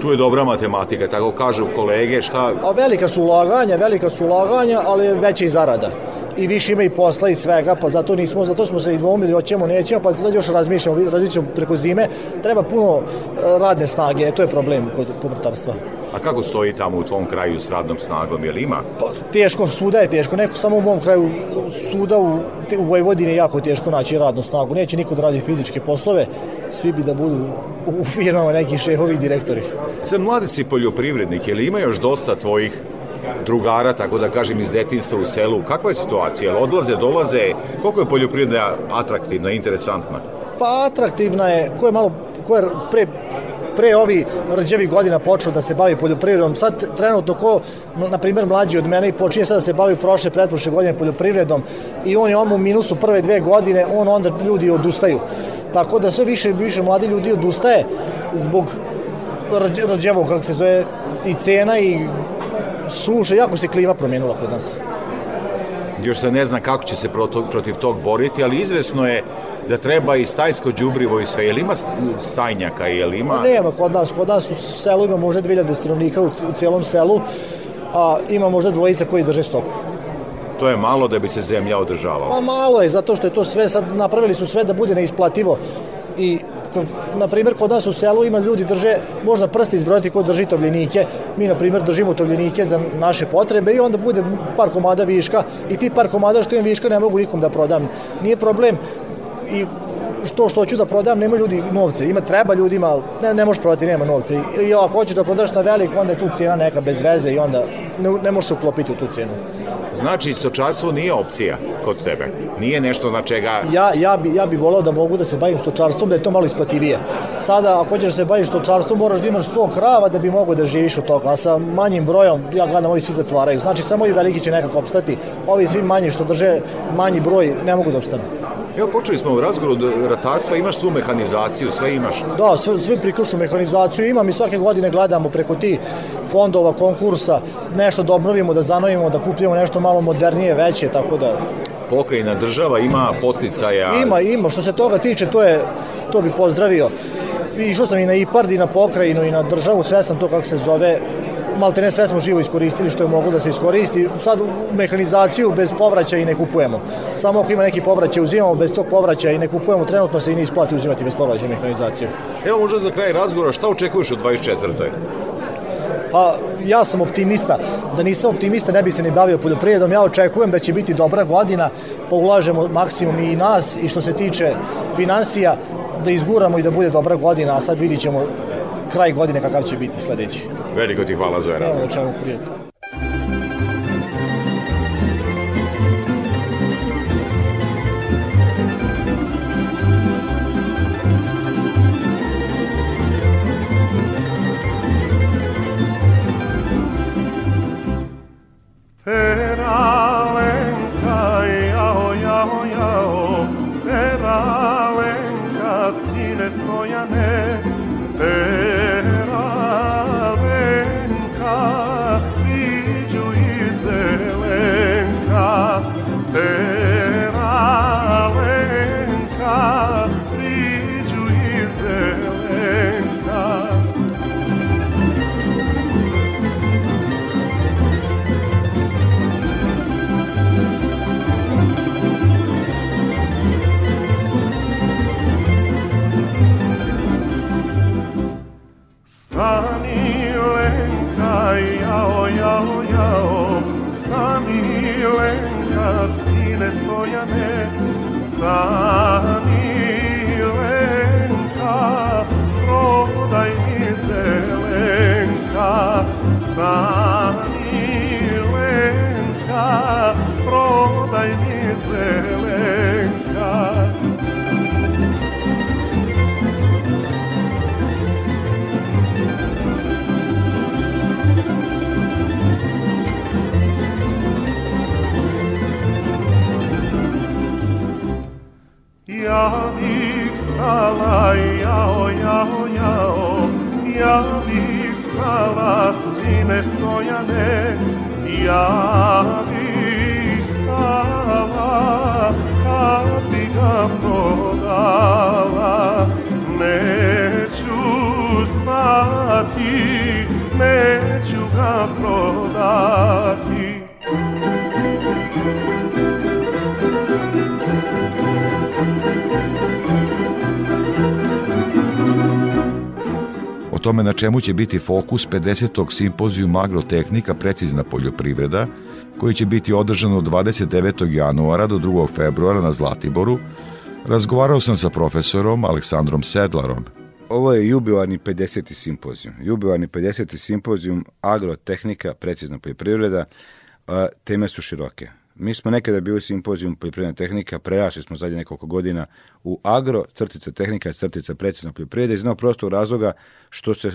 Tu je dobra matematika, tako kažu kolege, šta... A velika su ulaganja, velika su ulaganja, ali veća i zarada. I više ima i posla i svega, pa zato nismo, zato smo se i dvomili, hoćemo, nećemo, pa sad još razmišljamo, razmišljamo preko zime, treba puno e, radne snage, to je problem kod povrtarstva. A kako stoji tamo u tvom kraju s radnom snagom, je li ima? Pa, teško, svuda je teško, neko samo u mom kraju suda u, u Vojvodini je jako teško naći radnu snagu, neće niko da radi fizičke poslove, svi bi da budu u firmama neki šefovi i direktori. Sad mlade si poljoprivrednik, je li ima još dosta tvojih drugara, tako da kažem, iz detinstva u selu. Kakva je situacija? Odlaze, dolaze? Koliko je poljoprivreda atraktivna, interesantna? Pa atraktivna je, ko je malo, ko je pre pre ovi rđevi godina počeo da se bavi poljoprivredom. Sad trenutno ko, na primjer, mlađi od mene i počinje sad da se bavi prošle, pretprošle godine poljoprivredom i on je on u minusu prve dve godine, on onda ljudi odustaju. Tako da sve više i više mladi ljudi odustaje zbog rđevog, kako se zove, i cena i suše, jako se klima promenila kod nas. Još se ne zna kako će se protiv tog boriti, ali izvesno je da treba i stajsko đubrivo i sve. Je li ima stajnjaka? Je li ima... Pa nema kod nas. Kod nas u selu ima možda 2000 stanovnika u, u cijelom selu, a ima možda dvojica koji drže stoku. To je malo da bi se zemlja održavala. Pa malo je, zato što je to sve, sad napravili su sve da bude neisplativo i na primjer, kod nas u selu ima ljudi drže, možda prste izbrojati ko drži tovljenike, mi na primjer držimo tovljenike za naše potrebe i onda bude par komada viška i ti par komada što imam viška ne mogu nikom da prodam. Nije problem i što što hoću da prodam, nema ljudi novce. Ima treba ljudima, ne, ne možeš prodati, nema novca. I, I ako hoćeš da prodaš na velik, onda je tu cijena neka bez veze i onda ne, ne možeš se uklopiti u tu cijenu. Znači, stočarstvo nije opcija kod tebe? Nije nešto na čega... Ja, ja, bi, ja bi volao da mogu da se bavim stočarstvom, da je to malo isplativije. Sada, ako hoćeš da se baviš stočarstvom, moraš da imaš 100 krava da bi mogo da živiš od toga. A sa manjim brojom, ja gledam, ovi svi zatvaraju. Znači, samo i veliki će nekako opstati. Ovi svi manji što drže manji broj ne mogu da opstanu. Evo, počeli smo u razgovoru od ratarstva, imaš svu mehanizaciju, sve imaš? Da, sve, sve prikrušu mehanizaciju imam i svake godine gledamo preko ti fondova, konkursa, nešto da obnovimo, da zanovimo, da kupimo nešto malo modernije, veće, tako da pokrajina država ima posticaja? Ima, ima. Što se toga tiče, to je to bi pozdravio. Išao sam i na IPARD i na pokrajinu i na državu, sve sam to kako se zove, malte ne sve smo živo iskoristili što je moglo da se iskoristi. Sad mehanizaciju bez povraćaja i ne kupujemo. Samo ako ima neki povraćaj uzimamo, bez tog povraćaja i ne kupujemo, trenutno se i ne isplati uzimati bez povraćaja mehanizaciju. Evo možda za kraj razgovora, šta očekuješ od 24. Pa ja sam optimista. Da nisam optimista ne bi se ni bavio poljoprivredom. Ja očekujem da će biti dobra godina, pa ulažemo maksimum i nas i što se tiče financija, da izguramo i da bude dobra godina, a sad vidit ćemo kraj godine kakav će biti sledeći. Veliko ti hvala za razgovor. Evo, čemu Ja bih stala, jao, jao, jao, ja bih stala, sine stojane, ja bih stala, kad bi ga prodala, neću stati, neću ga prodati. O tome na čemu će biti fokus 50. simpozijuma agrotehnika Precizna poljoprivreda, koji će biti održan od 29. januara do 2. februara na Zlatiboru, razgovarao sam sa profesorom Aleksandrom Sedlarom. Ovo je jubilarni 50. simpozijum. Jubilarni 50. simpozijum agrotehnika, precizna poljoprivreda, teme su široke. Mi smo nekada bili simpozijum poljoprivredna tehnika, prerasli smo zadnje nekoliko godina u agro, crtica tehnika, crtica precizna poljoprivreda iz jednog prostog razloga što se e,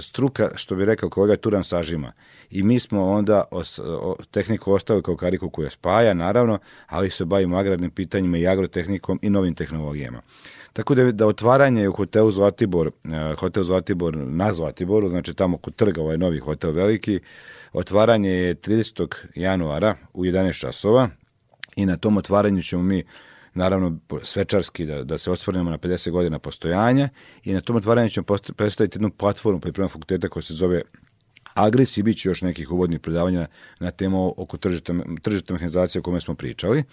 struka, što bi rekao kolega Turan, sažima. I mi smo onda os, o, tehniku ostavili kao kariku koja spaja, naravno, ali se bavimo agrarnim pitanjima i agrotehnikom i novim tehnologijama. Tako da, da otvaranje u hotelu Zlatibor, e, hotel Zlatibor na Zlatiboru, znači tamo kod trga ovaj novi hotel veliki, otvaranje je 30. januara u 11 časova i na tom otvaranju ćemo mi naravno svečarski da, da se osvrnemo na 50 godina postojanja i na tom otvaranju ćemo predstaviti jednu platformu pripremnog fakulteta koja se zove Agris i bit će još nekih uvodnih predavanja na temu oko tržišta, tržišta mehanizacije o kome smo pričali.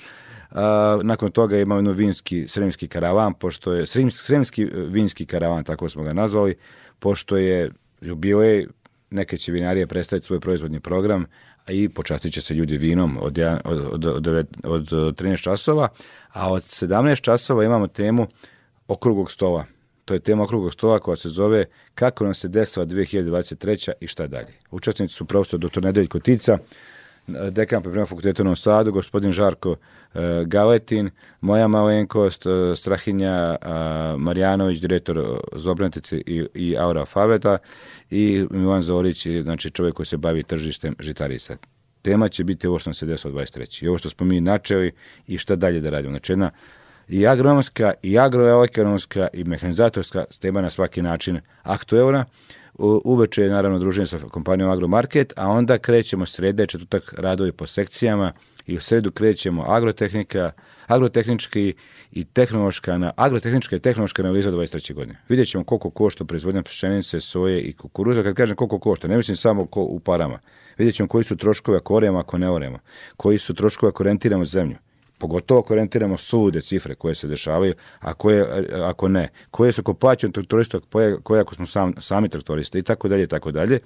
A, nakon toga imamo jedno vinski, sremski karavan, pošto je, sremski, sremski vinski karavan, tako smo ga nazvali, pošto je jubilej, neke će vinarije predstaviti svoj proizvodni program, a i počastit će se ljudi vinom od, od, od, od, od, od 13 časova, a od 17 časova imamo temu okrugog stola. To je tema okrugog stola koja se zove Kako nam se desila 2023. i šta dalje. Učesnici su profesor dr. Nedeljko Tica, dekan priprema fakulteta u Novom Sadu, gospodin Žarko uh, Galetin, moja malenkost, uh, Strahinja uh, Marjanović, direktor Zobrantice i, i Aura Faveta i Milan Zorić, znači čovjek koji se bavi tržištem žitarica. Tema će biti ovo što nam se desilo 23. I ovo što smo mi načeli i šta dalje da radimo. Znači jedna i agronomska, i agroekonomska, i mehanizatorska tema na svaki način aktuelna. Uveče je naravno druženje sa kompanijom Agromarket, a onda krećemo srede, četvrtak radovi po sekcijama i u sredu krećemo agrotehnika, agrotehnički i tehnološka, na, agrotehnička i tehnološka analiza 23. godine. Vidjet ćemo koliko košta proizvodnja pšenice, soje i kukuruza. Kad kažem koliko košta, ne mislim samo ko u parama. Vidjet ćemo koji su troškovi ako oremo, ako ne oremo. Koji su troškovi ako rentiramo zemlju pogotovo ako orientiramo sude cifre koje se dešavaju, a koje, ako ne, koje su ako plaćaju traktorista, koje, koje ako smo sam, sami traktoristi i tako dalje i tako dalje.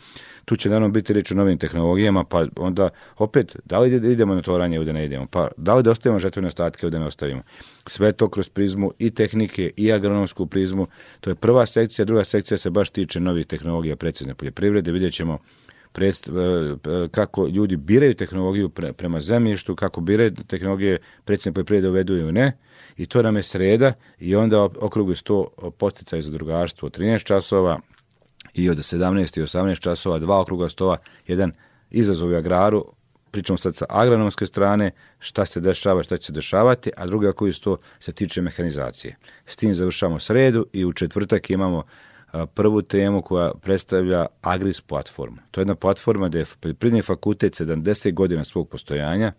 Tu će naravno biti reč o novim tehnologijama, pa onda opet, da li idemo na to ranje ili da ne idemo, pa da li da ostavimo žetvene ostatke ili da ne ostavimo. Sve to kroz prizmu i tehnike i agronomsku prizmu, to je prva sekcija, druga sekcija se baš tiče novih tehnologija precizne poljoprivrede, vidjet ćemo predst, e, e, kako ljudi biraju tehnologiju pre, prema zemljištu, kako biraju tehnologije predsjedne poljoprivrede uvedu ili ne. I to nam je sreda i onda okrugli sto posticaj za drugarstvo od 13 časova i od 17 i 18 časova dva okruga stova, jedan izazov u agraru, pričamo sad sa agronomske strane, šta se dešava, šta će se dešavati, a drugi okrugli sto se tiče mehanizacije. S tim završamo sredu i u četvrtak imamo prvu temu koja predstavlja Agris platformu. To je jedna platforma gde je poljoprivredni fakultet 70 godina svog postojanja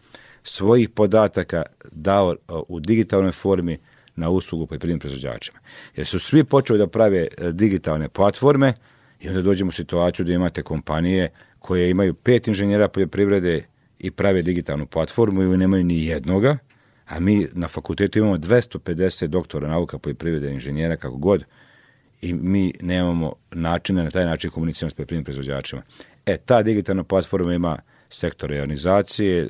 svojih podataka dao u digitalnoj formi na uslugu poljoprivrednim proizvođačima. Jer su svi počeli da prave e, digitalne platforme i onda dođemo u situaciju da imate kompanije koje imaju pet inženjera poljoprivrede i prave digitalnu platformu ili nemaju ni jednoga, a mi na fakultetu imamo 250 doktora nauka poljoprivrede inženjera kako god, i mi nemamo načina na taj način komuniciramo s poljoprivrednim proizvođačima. E, ta digitalna platforma ima sektor ionizacije, e,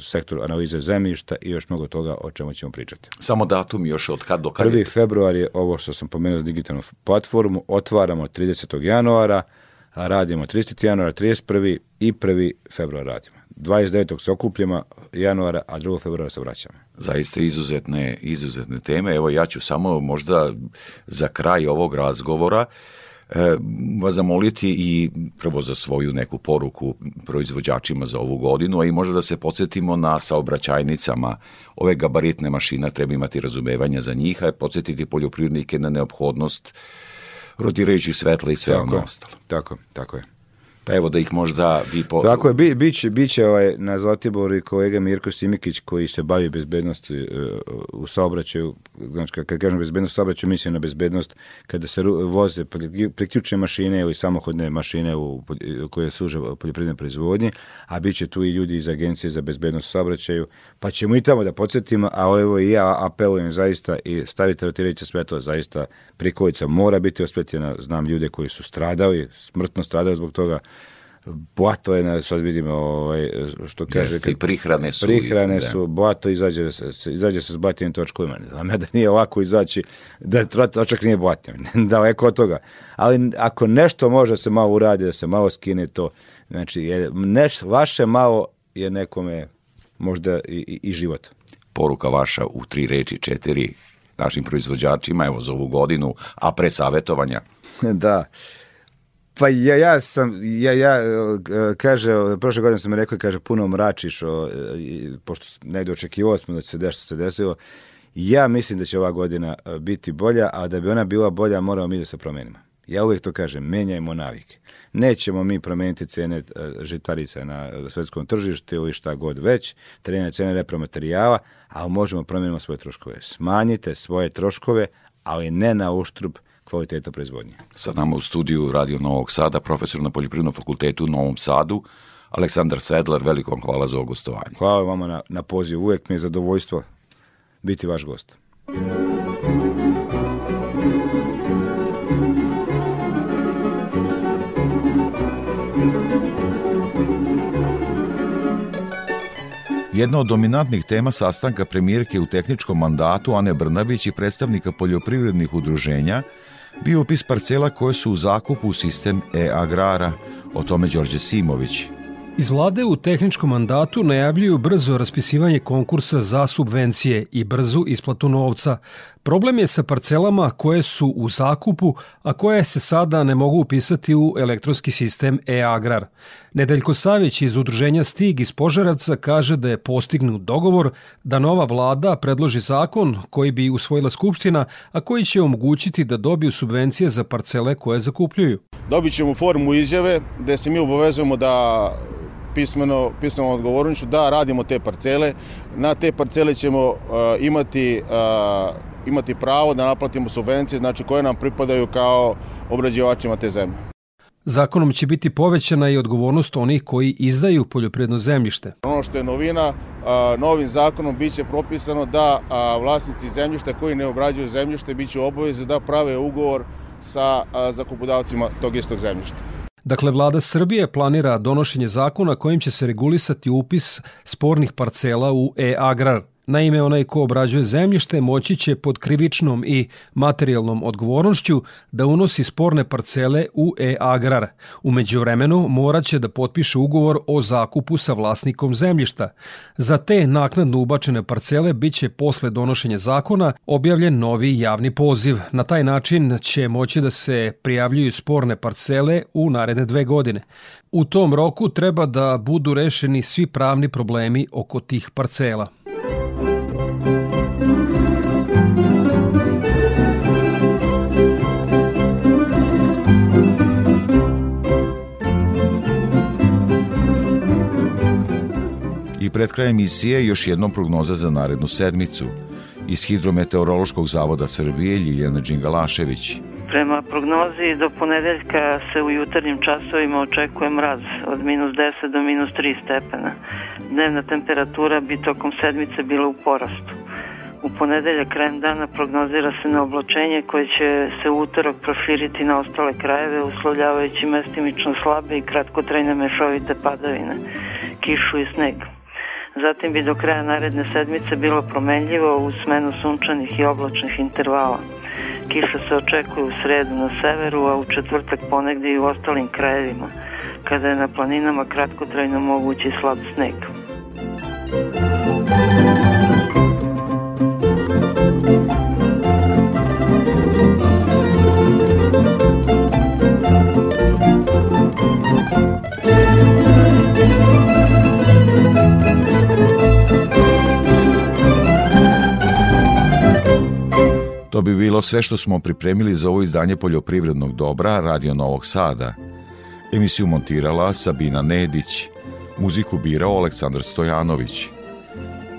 sektor analize zemljišta i još mnogo toga o čemu ćemo pričati. Samo datum još od kad do kad? 1. februar je ovo što sam pomenuo za digitalnu platformu, otvaramo 30. januara, radimo 30. januara, 31. i 1. februar radimo. 29. se okupljamo januara, a 2. februara se vraćamo. Zaista izuzetne, izuzetne teme. Evo ja ću samo možda za kraj ovog razgovora e, vas zamoliti i prvo za svoju neku poruku proizvođačima za ovu godinu, a i možda da se podsjetimo na saobraćajnicama. Ove gabaritne mašine treba imati razumevanja za njih, a podsjetiti poljoprivrednike na neophodnost rotirajućih svetla i sve Tako ono ostalo. Tako, tako je. Pa evo da ih možda vi... Po... Tako je, bi, biće, biće ovaj, na Zlatiboru i kolega Mirko Simikić koji se bavi bezbednosti e, u saobraćaju, znači kad, kažem bezbednost u saobraćaju, mislim na bezbednost kada se voze pri- priključne mašine ili samohodne mašine u, koje služe poljoprivredne proizvodnje, a bit će tu i ljudi iz Agencije za bezbednost u saobraćaju, pa ćemo i tamo da podsjetimo, a evo i ja apelujem zaista i stavite rotirajuće svetlo, zaista prikovica mora biti osvetljena, znam ljude koji su stradali, smrtno stradali zbog toga, blato je, na, sad vidimo ovaj, što kaže... Jeste, i prihrane su- Prihrane da. su, blato izađe se, izađe se s blatjenim točkovima. Ne znam ja da nije lako izaći, da je točak nije blatnjen, *laughs* daleko od toga. Ali ako nešto može se malo uradi, da se malo skine to, znači, jer neš, vaše malo je nekome možda i, i, i život. Poruka vaša u tri reči, četiri našim proizvođačima, evo za ovu godinu, a pre savetovanja. *laughs* da. Pa ja, ja sam, ja, ja, e, kaže, prošle godine sam mi rekao, kaže, puno mračiš, o, e, i, pošto negde očekivao smo da će se desiti što se desilo. Ja mislim da će ova godina e, biti bolja, a da bi ona bila bolja, moramo mi da se promenimo. Ja uvijek to kažem, menjajmo navike. Nećemo mi promeniti cene e, žitarica na svetskom tržištu ili šta god već, trene cene repromaterijala, ali možemo promenimo svoje troškove. Smanjite svoje troškove, ali ne na uštrb kvaliteta proizvodnje. Sa nama u studiju Radio Novog Sada, profesor na Poljoprivrednom fakultetu u Novom Sadu, Aleksandar Sedlar, veliko vam hvala za ovo gostovanje. Hvala vama na, na poziv. Uvijek mi je zadovoljstvo biti vaš gost. Jedna od dominantnih tema sastanka premijerke u tehničkom mandatu Ane Brnabić i predstavnika poljoprivrednih udruženja bio upis parcela koje su u zakupu u sistem e-agrara, o tome Đorđe Simović. Iz vlade u tehničkom mandatu najavljuju brzo raspisivanje konkursa za subvencije i brzu isplatu novca. Problem je sa parcelama koje su u zakupu, a koje se sada ne mogu upisati u elektronski sistem e-agrar. Nedeljko Savić iz udruženja Stig iz Požaravca kaže da je postignut dogovor da nova vlada predloži zakon koji bi usvojila Skupština, a koji će omogućiti da dobiju subvencije za parcele koje zakupljuju. Dobit ćemo formu izjave gde se mi obavezujemo da pismeno, pismeno odgovornošću da radimo te parcele. Na te parcele ćemo uh, imati, uh, imati pravo da naplatimo subvencije, znači koje nam pripadaju kao obrađivačima te zemlje. Zakonom će biti povećana i odgovornost onih koji izdaju poljoprivredno zemljište. Ono što je novina, a, novim zakonom biće propisano da vlasnici zemljišta koji ne obrađuju zemljište biće u da prave ugovor sa zakupodavcima tog istog zemljišta. Dakle, vlada Srbije planira donošenje zakona kojim će se regulisati upis spornih parcela u e-agrar. Naime, onaj ko obrađuje zemljište moći će pod krivičnom i materijalnom odgovornošću da unosi sporne parcele u e-agrar. Umeđu vremenu morat će da potpiše ugovor o zakupu sa vlasnikom zemljišta. Za te naknadno ubačene parcele biće posle donošenja zakona objavljen novi javni poziv. Na taj način će moći da se prijavljuju sporne parcele u naredne dve godine. U tom roku treba da budu rešeni svi pravni problemi oko tih parcela. Pred krajem emisije još jednom prognoza za narednu sedmicu. Iz Hidrometeorološkog zavoda Srbije Ljiljana Đingalašević. Prema prognozi do ponedeljka se u jutarnjim časovima očekuje mraz od minus 10 do minus 3 stepena. Dnevna temperatura bi tokom sedmice bila u porastu. U ponedelja krajem dana prognozira se na oblačenje koje će se utorak proširiti na ostale krajeve uslovljavajući mestimično slabe i kratkotrajne mešovite padavine, kišu i sneg. Zatim bi do kraja naredne sedmice bilo promenljivo u smenu sunčanih i oblačnih intervala. Kiša se očekuje u sredu na severu, a u četvrtak ponegde i u ostalim krajevima, kada je na planinama kratkotrajno mogući slab sneg. To bi bilo sve što smo pripremili za ovo izdanje poljoprivrednog dobra Radio Novog Sada. Emisiju montirala Sabina Nedić, muziku birao Aleksandar Stojanović.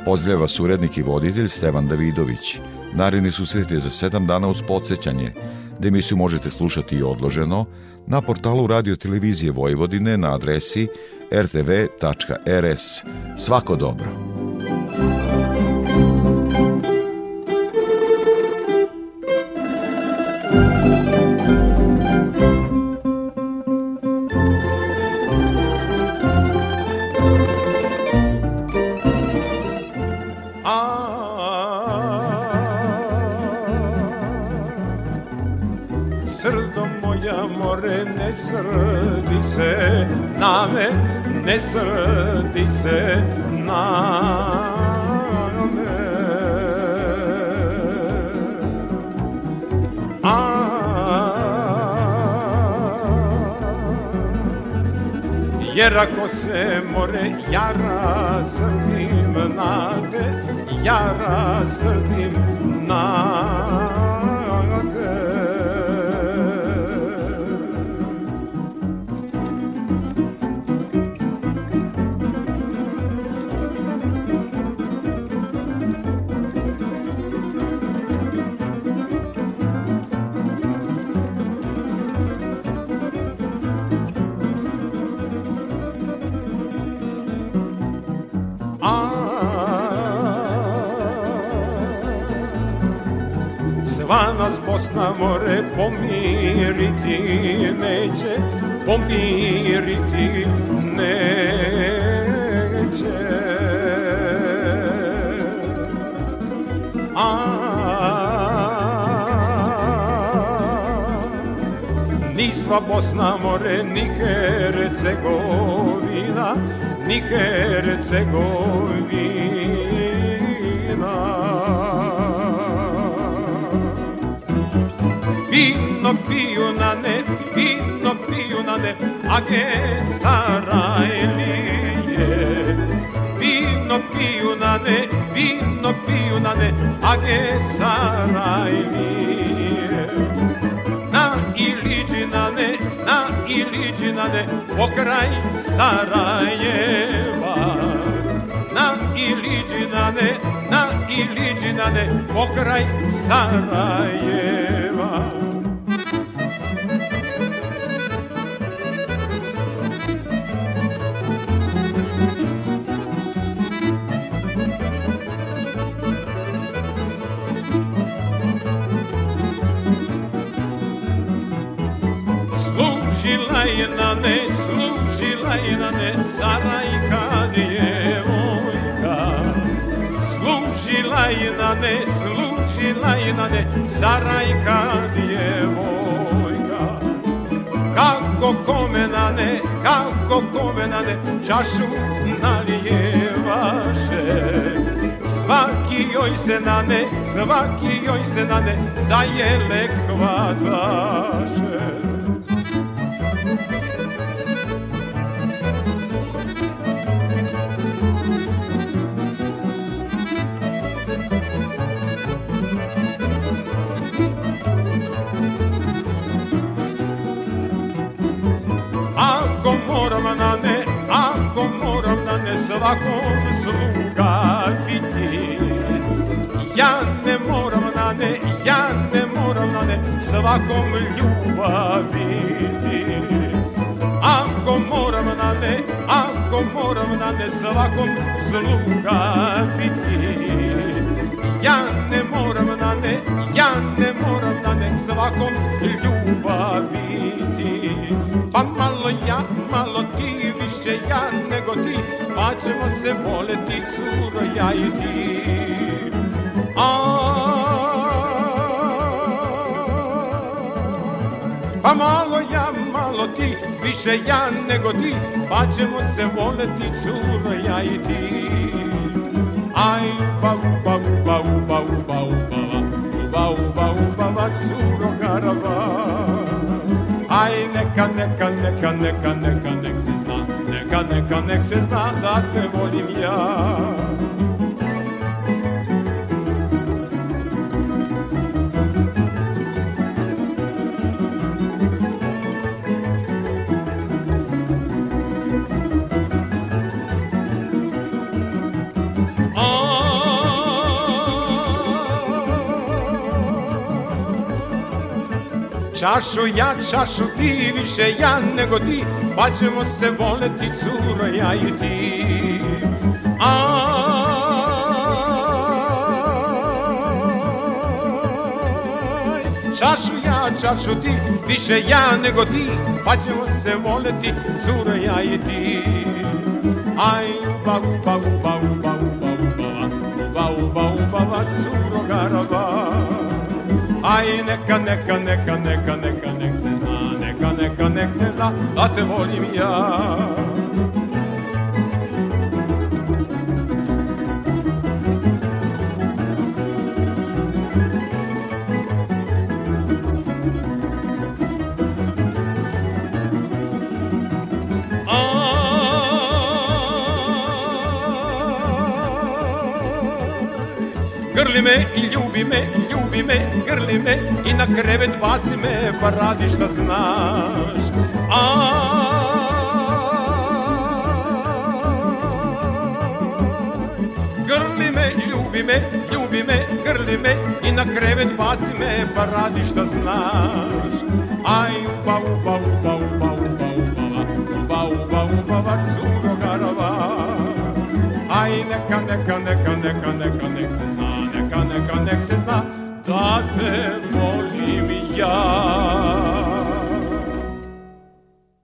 Pozdravlja surednik i voditelj Stevan Davidović. Naredni susret je za sedam dana uz podsjećanje, da emisiju možete slušati i odloženo na portalu Radio Televizije Vojvodine na adresi rtv.rs. Svako dobro! Ne srdi se na me. A, jer ako se more ja razrdim na te, ja razrdim na te. Nas Bosna more pomiriti neće, pomiriti neće. A, ni sva Bosna more, ni Hercegovina, ni Hercegovina. Vino piju na ne, vino piju na ne, a ge Sarajlije. Vino piju na ne, vino piju na ne, a ge Sarajlije. Na Iliđinane, na Iliđinane, pokraj Sarajeva. Na Iliđinane, na Iliđinane, pokraj Sarajeva. Služila je na ne, služila je na ne, Sarajka djevojka. Služila je na ne, služila je na ne, Sarajka djevojka. Kako kome na ne, kako kome na ne, čašu nalijevaše. Svaki joj se na ne, svaki joj se na ne, za jelek hvataše. Svakom sluga biti. Ja ne moram na ne, ja ne moram na ne svakom ljubav biti. Ako moram na ne, ako moram na ne svakom sluga biti. Ja ne moram na ne, ja ne moram na ne svakom ljubaviti. Pa malo ja, malo ti, više ja nego ti, pa ćemo se voleti curo ja i ti. A, pa malo ja, malo ti, više ja nego ti, pa ćemo se voleti curo ja i ti. Aj, uba, uba, uba, uba, uba, uba, uba, uba, uba, uba, curo garava. Aj, neka, neka, neka, neka, neka, nek se zna, neka, neka, nek se zna da te volim ja. Čašu ja, čašu ti, više ja nego ti, pa ćemo se voleti curo ja i ti. Aj, čašu ja, čašu ti, više ja nego ti, pa ćemo se voleti curo ja i ti. Aj, uba, uba, uba, uba, uba, uba, uba, uba, uba, uba, curo garava. Aj neka, neka, neka, neka, neka, nek se zna, neka, neka, nek se zna, da te volim ja. Grli me i ljubi me, ljubi me, grli me i na krevet baci me, pa radi šta znaš. Grli me, ljubi me, ljubi me, grli me i na krevet baci me, pa radi šta znaš. Aj, uba, uba, uba, uba, uba, uba, uba, uba, uba, curo garava. Aj, neka, neka, neka, neka, neka, nek se zna, neka, neka, nek se zna, fe.